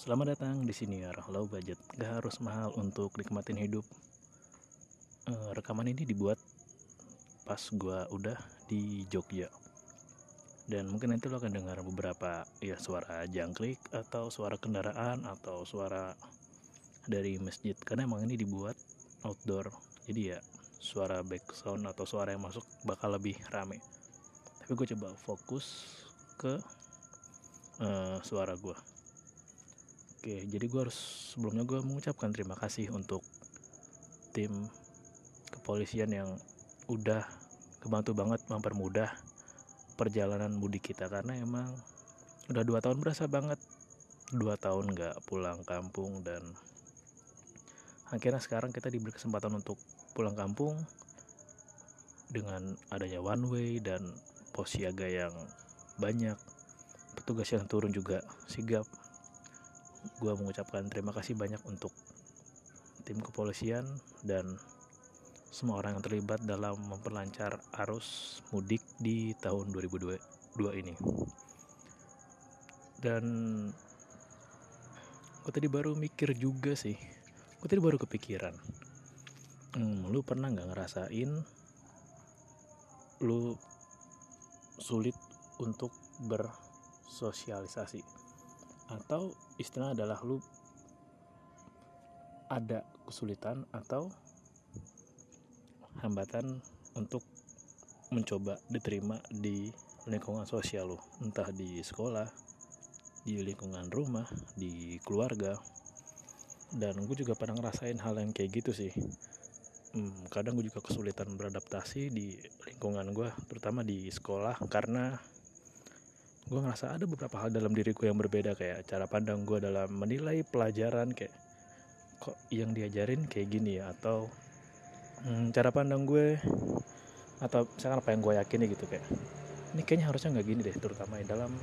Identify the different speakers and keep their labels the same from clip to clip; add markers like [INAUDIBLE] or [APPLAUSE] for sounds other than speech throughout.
Speaker 1: Selamat datang di sini ya, low budget, gak harus mahal untuk nikmatin hidup. Uh, rekaman ini dibuat pas gua udah di Jogja. Dan mungkin nanti lo akan dengar beberapa ya suara jangkrik atau suara kendaraan atau suara dari masjid karena emang ini dibuat outdoor. Jadi ya suara background atau suara yang masuk bakal lebih rame tapi gue coba fokus ke uh, suara gue oke jadi gue harus sebelumnya gue mengucapkan terima kasih untuk tim kepolisian yang udah kebantu banget mempermudah perjalanan mudik kita. Karena emang udah dua tahun berasa banget. Dua tahun nggak pulang kampung dan akhirnya sekarang kita diberi kesempatan untuk pulang kampung dengan adanya one way dan pos siaga yang banyak. Petugas yang turun juga sigap gue mengucapkan terima kasih banyak untuk tim kepolisian dan semua orang yang terlibat dalam memperlancar arus mudik di tahun 2022 ini. Dan gue tadi baru mikir juga sih gue tadi baru kepikiran hmm, lu pernah nggak ngerasain lu sulit untuk bersosialisasi atau istilah adalah lu ada kesulitan atau hambatan untuk mencoba diterima di lingkungan sosial lo entah di sekolah di lingkungan rumah di keluarga. Dan gue juga pernah ngerasain hal yang kayak gitu sih. Hmm, kadang gue juga kesulitan beradaptasi di lingkungan gue terutama di sekolah karena gue ngerasa ada beberapa hal dalam diriku yang berbeda kayak cara pandang gue dalam menilai pelajaran kayak kok yang diajarin kayak gini ya atau hmm, cara pandang gue atau misalkan apa yang gue yakini gitu kayak ini kayaknya harusnya nggak gini deh terutama dalam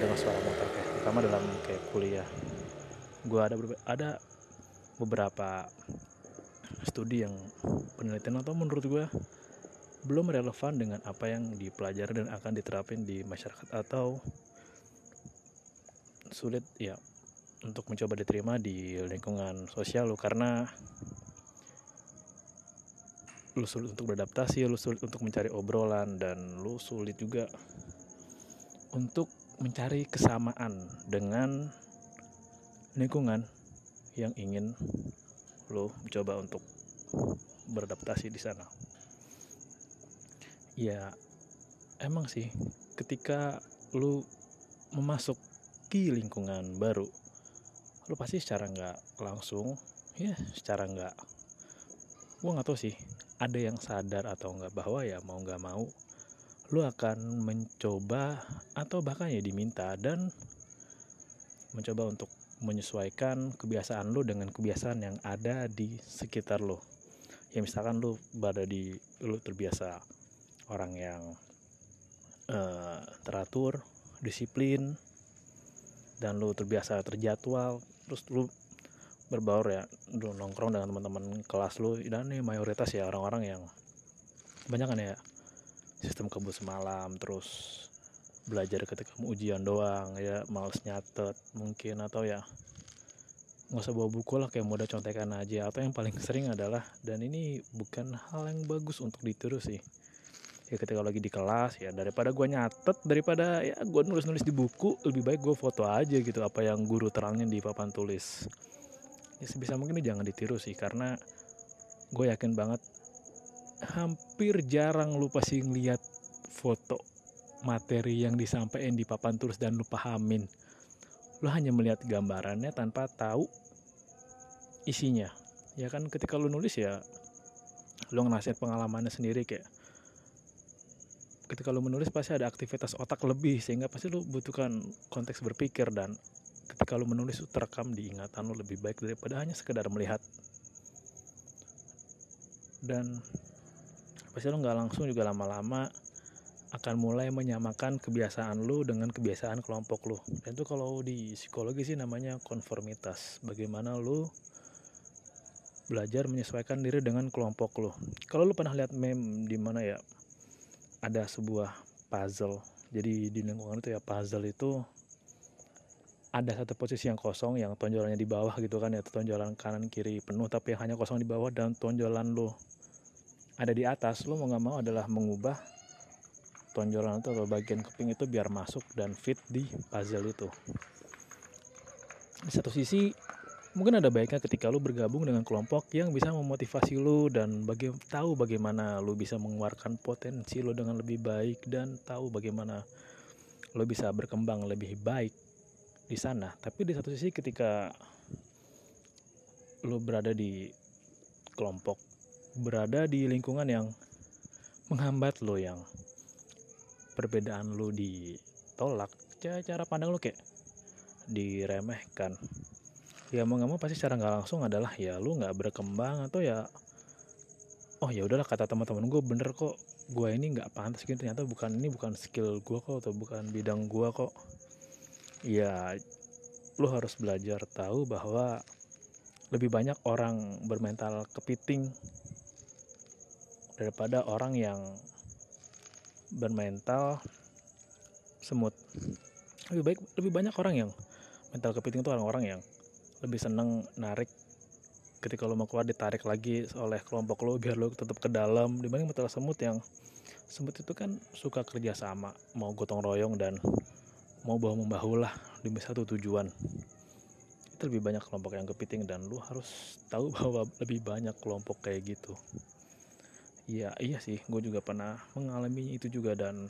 Speaker 1: dengan suara motor kayak terutama dalam kayak kuliah. Gue ada ada beberapa studi yang penelitian atau menurut gue belum relevan dengan apa yang dipelajari dan akan diterapin di masyarakat atau sulit ya untuk mencoba diterima di lingkungan sosial lo karena lu sulit untuk beradaptasi, lu sulit untuk mencari obrolan dan lu sulit juga untuk mencari kesamaan dengan lingkungan yang ingin lo coba untuk beradaptasi di sana ya emang sih ketika lu memasuki lingkungan baru lu pasti secara nggak langsung ya secara nggak gue nggak tahu sih ada yang sadar atau nggak bahwa ya mau nggak mau lu akan mencoba atau bahkan ya diminta dan mencoba untuk menyesuaikan kebiasaan lo dengan kebiasaan yang ada di sekitar lo ya misalkan lo berada di lo terbiasa orang yang uh, teratur disiplin dan lo terbiasa terjadwal terus lo berbaur ya lo nongkrong dengan teman-teman kelas lo dan nih mayoritas ya orang-orang yang banyak kan ya sistem kebut semalam terus belajar ketika mau ujian doang ya males nyatet mungkin atau ya nggak usah bawa buku lah kayak modal contekan aja. Atau yang paling sering adalah dan ini bukan hal yang bagus untuk ditiru sih ya ketika lagi di kelas ya daripada gue nyatet daripada ya gue nulis-nulis di buku lebih baik gue foto aja gitu apa yang guru terangin di papan tulis. Ya sebisa mungkin jangan ditiru sih karena gue yakin banget hampir jarang lu pasti ngeliat foto materi yang disampaikan di papan tulis dan lu pahamin. Lu hanya melihat gambarannya tanpa tahu isinya. Ya kan ketika lu nulis ya lu ngerasain pengalamannya sendiri kayak ketika lu menulis pasti ada aktivitas otak lebih sehingga pasti lu butuhkan konteks berpikir dan ketika lu menulis terekam di ingatan lu lebih baik daripada hanya sekedar melihat. Dan pasti lu nggak langsung juga lama-lama akan mulai menyamakan kebiasaan lu dengan kebiasaan kelompok lu. Dan itu kalau di psikologi sih namanya konformitas. Bagaimana lu belajar menyesuaikan diri dengan kelompok lu. Kalau lu pernah lihat meme di mana ya ada sebuah puzzle. Jadi di lingkungan itu ya puzzle itu ada satu posisi yang kosong yang tonjolannya di bawah gitu kan ya tonjolan kanan kiri penuh tapi yang hanya kosong di bawah dan tonjolan lo ada di atas. Lo mau nggak mau adalah mengubah tonjolan itu atau bagian keping itu biar masuk dan fit di puzzle itu. Di satu sisi mungkin ada baiknya ketika lu bergabung dengan kelompok yang bisa memotivasi lu dan bagi tahu bagaimana lu bisa mengeluarkan potensi lu dengan lebih baik dan tahu bagaimana lu bisa berkembang lebih baik di sana. Tapi di satu sisi ketika lu berada di kelompok berada di lingkungan yang menghambat lo yang perbedaan lu ditolak cara pandang lu kayak diremehkan ya mau nggak mau pasti secara nggak langsung adalah ya lu nggak berkembang atau ya oh ya udahlah kata teman-teman gue bener kok gue ini nggak pantas gitu ternyata bukan ini bukan skill gue kok atau bukan bidang gue kok. Ya lu harus belajar tahu bahwa lebih banyak orang bermental kepiting daripada orang yang bermental semut. Lebih baik lebih banyak orang yang mental kepiting itu orang-orang yang lebih seneng narik ketika lo mau keluar ditarik lagi oleh kelompok lo biar lo tetap ke dalam. Dibanding betul semut yang semut itu kan suka kerja sama mau gotong royong dan mau bawa membahu lah demi satu tujuan. Itu lebih banyak kelompok yang kepiting dan lo harus tahu [LAUGHS] bahwa lebih banyak kelompok kayak gitu. Iya iya sih gue juga pernah mengalami itu juga dan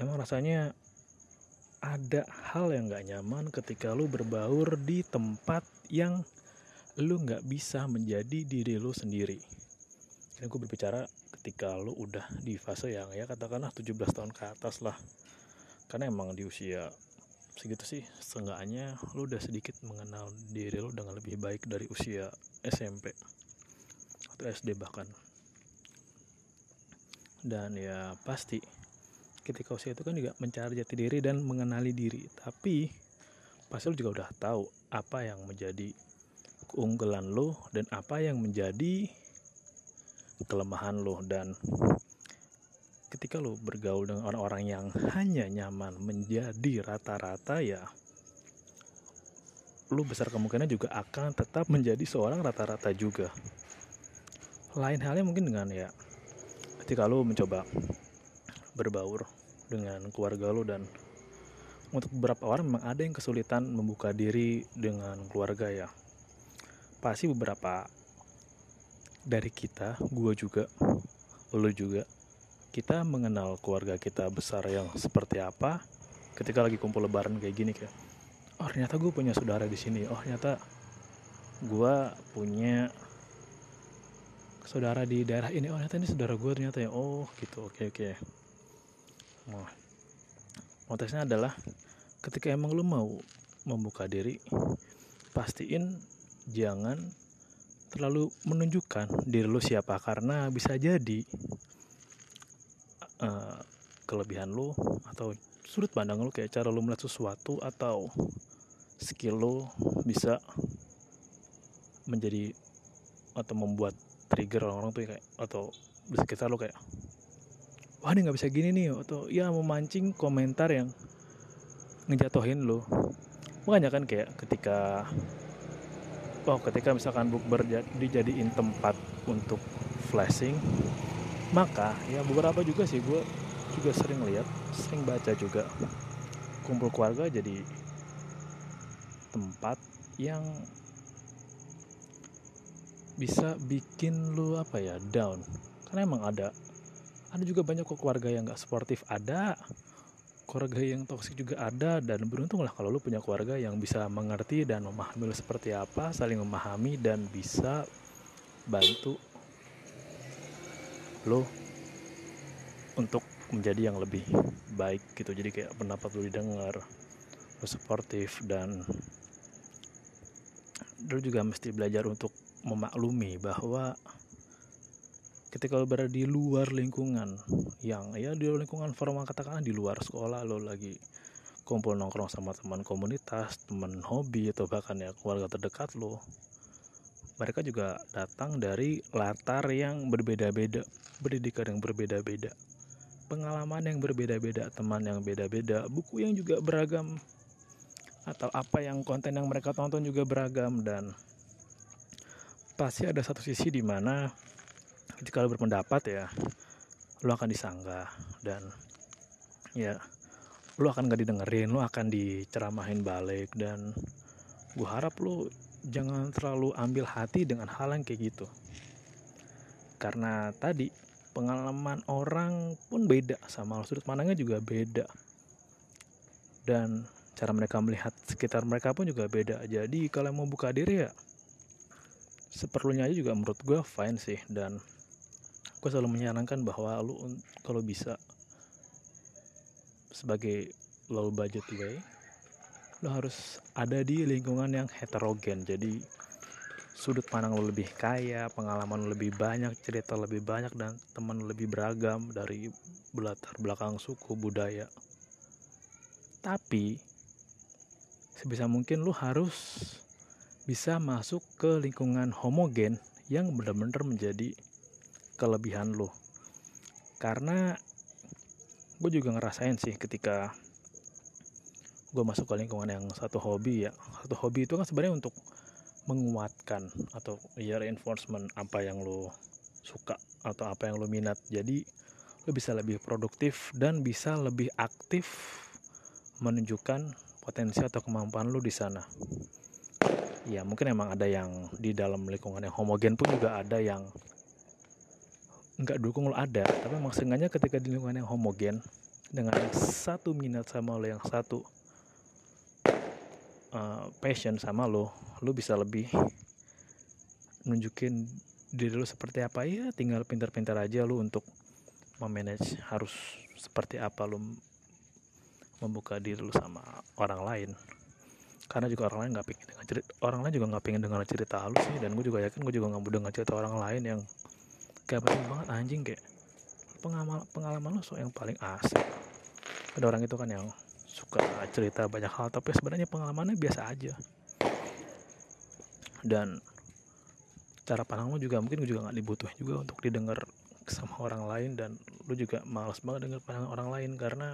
Speaker 1: emang rasanya ada hal yang gak nyaman ketika lu berbaur di tempat yang lu gak bisa menjadi diri lu sendiri. Dan gue berbicara ketika lu udah di fase yang ya katakanlah 17 tahun ke atas lah. Karena emang di usia segitu sih seenggaknya lu udah sedikit mengenal diri lu dengan lebih baik dari usia SMP atau SD bahkan. Dan ya pasti ketika usia itu kan juga mencari jati diri dan mengenali diri. Tapi pasti lo juga udah tahu apa yang menjadi keunggulan lo dan apa yang menjadi kelemahan lo. Dan ketika lo bergaul dengan orang-orang yang hanya nyaman menjadi rata-rata ya lo besar kemungkinan juga akan tetap menjadi seorang rata-rata juga. Lain halnya mungkin dengan ya ketika lo mencoba berbaur dengan keluarga lo dan untuk beberapa orang memang ada yang kesulitan membuka diri dengan keluarga ya. Pasti beberapa dari kita gue juga lo juga kita mengenal keluarga kita besar yang seperti apa ketika lagi kumpul lebaran kayak gini kayak oh ternyata gue punya saudara di sini. Oh ternyata gue punya saudara di daerah ini. Oh ternyata ini saudara gue ternyata ya. Oh gitu. Oke oke Nah, konteksnya adalah ketika emang lu mau membuka diri, pastiin jangan terlalu menunjukkan diri lu siapa karena bisa jadi uh, kelebihan lu atau sudut pandang lu kayak cara lu melihat sesuatu atau skill lu bisa menjadi atau membuat trigger orang-orang tuh kayak atau di sekitar lu kayak wah ini nggak bisa gini nih atau ya memancing komentar yang ngejatohin lo makanya kan kayak ketika oh ketika misalkan bukber dijadiin tempat untuk flashing maka ya beberapa juga sih gue juga sering lihat sering baca juga kumpul keluarga jadi tempat yang bisa bikin lu apa ya down. Karena emang ada ada juga banyak kok keluarga yang gak sportif ada. Keluarga yang toksik juga ada dan beruntunglah kalau lu punya keluarga yang bisa mengerti dan memahami lu seperti apa saling memahami dan bisa bantu lo untuk menjadi yang lebih baik gitu. Jadi kayak pendapat lu didengar lu sportif dan lu juga mesti belajar untuk memaklumi bahwa ketika lo berada di luar lingkungan yang ya di luar lingkungan formal katakan di luar sekolah lo lagi kumpul nongkrong sama teman komunitas, teman hobi atau bahkan ya keluarga terdekat lo. Mereka juga datang dari latar yang berbeda-beda, pendidikan yang berbeda-beda, pengalaman yang berbeda-beda, teman yang beda-beda, buku yang juga beragam, atau apa yang konten yang mereka tonton juga beragam dan pasti ada satu sisi di mana ketika lo berpendapat ya lo akan disanggah dan ya lo akan gak didengerin lo akan diceramahin balik dan gue harap lo jangan terlalu ambil hati dengan hal yang kayak gitu. Karena tadi pengalaman orang pun beda sama lo sudut pandangnya juga beda. Dan cara mereka melihat sekitar mereka pun juga beda. Jadi kalau mau buka diri ya seperlunya aja juga menurut gue fine sih dan gue selalu menyarankan bahwa lu kalau bisa sebagai low budget way lo harus ada di lingkungan yang heterogen. Jadi sudut pandang lo lebih kaya pengalaman lo lebih banyak cerita lebih banyak dan teman lebih beragam dari latar belakang suku budaya. Tapi sebisa mungkin lo harus bisa masuk ke lingkungan homogen yang benar-benar menjadi kelebihan lo karena gue juga ngerasain sih ketika gue masuk ke lingkungan yang satu hobi ya. Satu hobi itu kan sebenarnya untuk menguatkan atau ya reinforcement apa yang lo suka atau apa yang lo minat. Jadi lo bisa lebih produktif dan bisa lebih aktif menunjukkan potensi atau kemampuan lo di sana. Ya mungkin emang ada yang di dalam lingkungan yang homogen pun juga ada yang nggak dukung lo ada. Tapi sengaja ketika di lingkungan yang homogen dengan satu minat sama lo yang satu uh, passion sama lo lo bisa lebih nunjukin diri lo seperti apa. Ya tinggal pintar-pintar aja lo untuk memanage harus seperti apa lo membuka diri lo sama orang lain. Karena juga orang lain nggak pengen dengar cerita orang lain juga nggak pengen dengar cerita halus sih. Dan gue juga yakin gue juga nggak mau dengar cerita orang lain yang kayak penting banget anjing kayak pengalaman pengalaman lo so yang paling asik. Ada orang itu kan yang suka cerita banyak hal tapi sebenarnya pengalamannya biasa aja. Dan cara pandang lo juga mungkin juga nggak dibutuhin juga untuk didengar sama orang lain dan lu juga males banget dengar pandangan orang lain karena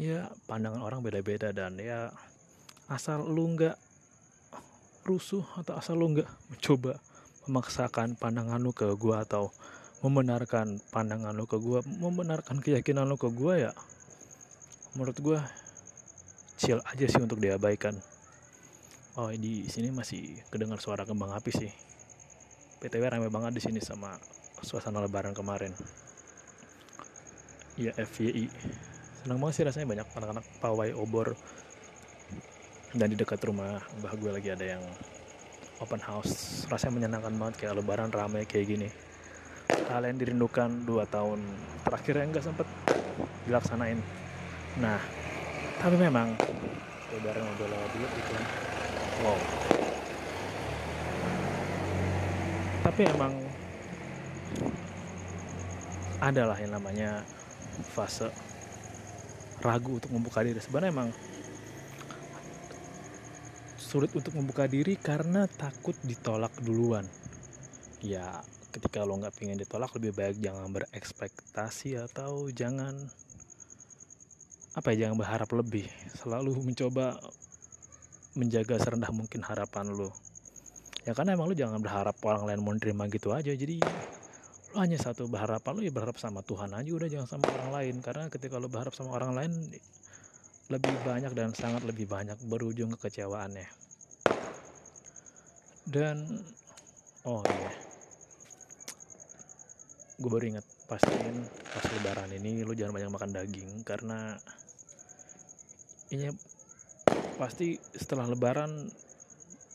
Speaker 1: ya pandangan orang beda-beda dan ya asal lu nggak rusuh atau asal lu nggak mencoba memaksakan pandangan lu ke gua atau membenarkan pandangan lu ke gua membenarkan keyakinan lu ke gua ya menurut gua chill aja sih untuk diabaikan. Oh di sini masih kedengar suara kembang api sih. PTW rame banget di sini sama suasana lebaran kemarin. Ya FYI senang banget sih rasanya banyak anak-anak pawai obor. Dan di dekat rumah mbah gue lagi ada yang open house. Rasanya menyenangkan banget kayak lebaran ramai kayak gini. Hal yang dirindukan dua tahun terakhir yang gak sempet dilaksanain. Nah tapi memang lebaran udah lewat dulu gitu kan. Wow. Tapi emang adalah yang namanya fase ragu untuk membuka diri. Sebenarnya emang sulit untuk membuka diri karena takut ditolak duluan. Ya ketika lo nggak pengen ditolak lebih baik jangan berekspektasi atau jangan apa ya jangan berharap lebih. Selalu mencoba menjaga serendah mungkin harapan lo. Ya karena emang lo jangan berharap orang lain mau nerima gitu aja. Jadi lo hanya satu berharapan lo ya berharap sama Tuhan aja. Udah jangan sama orang lain. Karena ketika lo berharap sama orang lain lebih banyak dan sangat lebih banyak berujung kekecewaannya. Dan oh iya. Gue baru ingat pastiin pas lebaran ini lo jangan banyak makan daging karena ini pasti setelah lebaran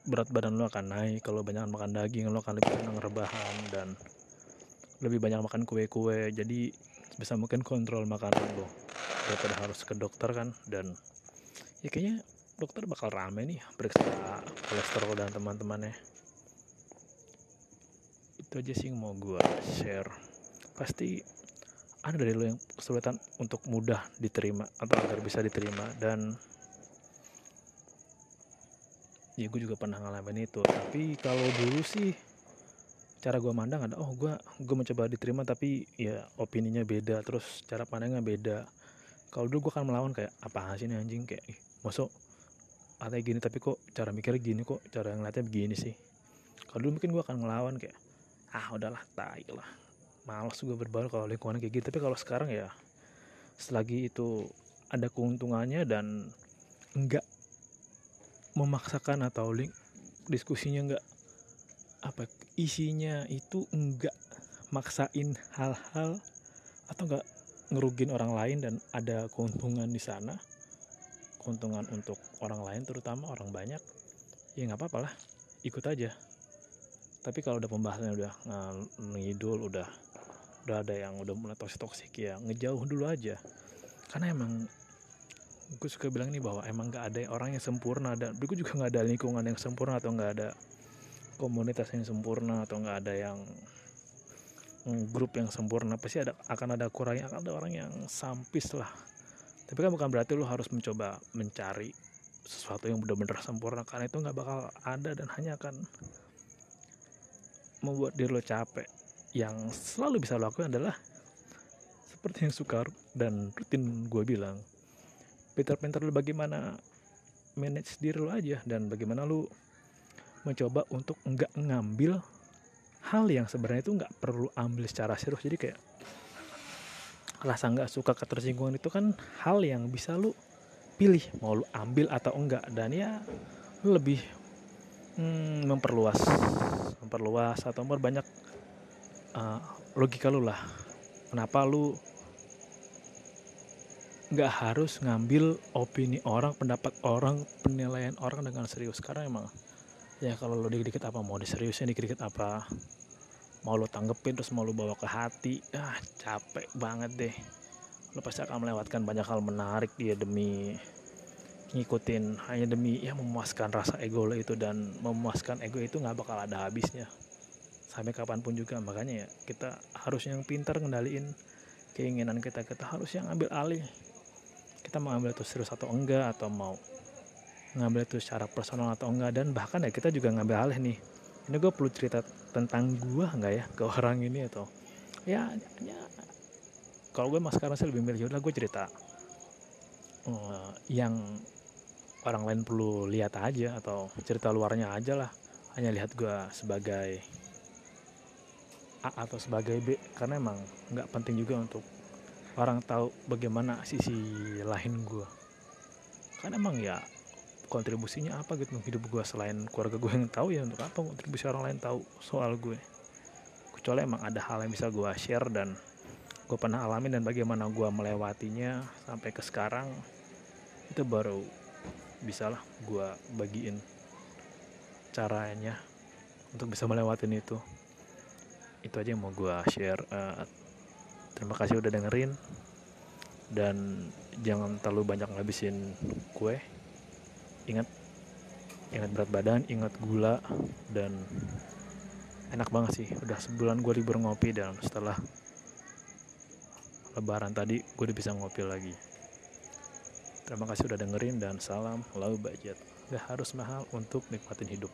Speaker 1: berat badan lo akan naik kalau banyak makan daging lo akan lebih senang rebahan dan lebih banyak makan kue-kue jadi bisa mungkin kontrol makanan lo daripada harus ke dokter kan dan ya kayaknya dokter bakal rame nih periksa kolesterol dan teman-temannya. Itu aja sih yang mau gue share. Pasti ada dari lo yang kesulitan untuk mudah diterima atau agar bisa diterima dan ya gue juga pernah ngalamin itu. Tapi kalau dulu sih cara gue mandang ada oh gue gue mencoba diterima tapi ya opininya beda terus cara pandangnya beda kalau dulu gue kan melawan kayak apa sih nih anjing? Kayak ih masuk ada gini tapi kok cara mikirnya gini kok cara ngeliatnya begini sih? Kalau dulu mungkin gue akan ngelawan kayak ah udahlah tai lah. Males gue berbaur kalau lingkungan kayak gitu tapi kalau sekarang ya selagi itu ada keuntungannya dan enggak memaksakan atau link diskusinya enggak apa isinya itu enggak maksain hal-hal atau enggak ngerugin orang lain dan ada keuntungan di sana. Keuntungan untuk orang lain terutama orang banyak ya nggak apa-apa lah. Ikut aja. Tapi kalau udah pembahasannya udah ngidul udah udah ada yang udah mulai toksik toksik ya ngejauh dulu aja. Karena emang gue suka bilang nih bahwa emang gak ada orang yang sempurna dan gue juga nggak ada lingkungan yang sempurna atau nggak ada komunitas yang sempurna atau nggak ada yang grup yang sempurna pasti ada akan ada kurangnya akan ada orang yang sampis lah. Tapi kan bukan berarti lo harus mencoba mencari sesuatu yang benar-benar sempurna karena itu nggak bakal ada dan hanya akan membuat diri lo capek. Yang selalu bisa lo lakukan adalah seperti yang suka dan rutin gue bilang pintar-pintar lo bagaimana manage diri lo aja dan bagaimana lo mencoba untuk nggak ngambil hal yang sebenarnya itu nggak perlu ambil secara serius. Jadi kayak rasa nggak suka ketersinggungan itu kan hal yang bisa lu pilih mau lu ambil atau enggak. Dan ya lu lebih hmm, memperluas memperluas atau memperbanyak uh, logika lu lah. Kenapa lu nggak harus ngambil opini orang pendapat orang penilaian orang dengan serius? Karena emang ya kalau lo dikit-dikit apa mau diseriusin dikit-dikit apa mau lo tanggepin terus mau lo bawa ke hati. Ah capek banget deh. Lo pasti akan melewatkan banyak hal menarik dia demi ngikutin hanya demi ya memuaskan rasa ego lo itu. Dan memuaskan ego itu nggak bakal ada habisnya. Sampai kapan pun juga. Makanya ya kita harus yang pintar ngendaliin keinginan kita. Kita harus yang ambil alih. Kita mau ambil itu serius atau enggak atau mau ngambil itu secara personal atau enggak. Dan bahkan ya kita juga ngambil alih nih. Ini gue perlu cerita tentang gue nggak ya ke orang ini atau? Ya, ya. Kalau gue mas sekarang sih lebih milih udah gue cerita. Uh, yang orang lain perlu lihat aja atau cerita luarnya aja lah. Hanya lihat gue sebagai A atau sebagai B. Karena emang nggak penting juga untuk orang tahu bagaimana sisi lain gue kan emang ya kontribusinya apa gitu hidup gue selain keluarga gue yang tahu ya untuk apa kontribusi orang lain tahu soal gue. Kecuali emang ada hal yang bisa gue share dan gue pernah alami dan bagaimana gue melewatinya sampai ke sekarang itu baru bisalah gue bagiin caranya untuk bisa melewatin itu. Itu aja yang mau gue share uh, terima kasih udah dengerin dan jangan terlalu banyak ngabisin kue ingat ingat berat badan ingat gula dan enak banget sih. Udah sebulan gue libur ngopi dan setelah lebaran tadi gue udah bisa ngopi lagi. Terima kasih udah dengerin dan salam low budget gak harus mahal untuk nikmatin hidup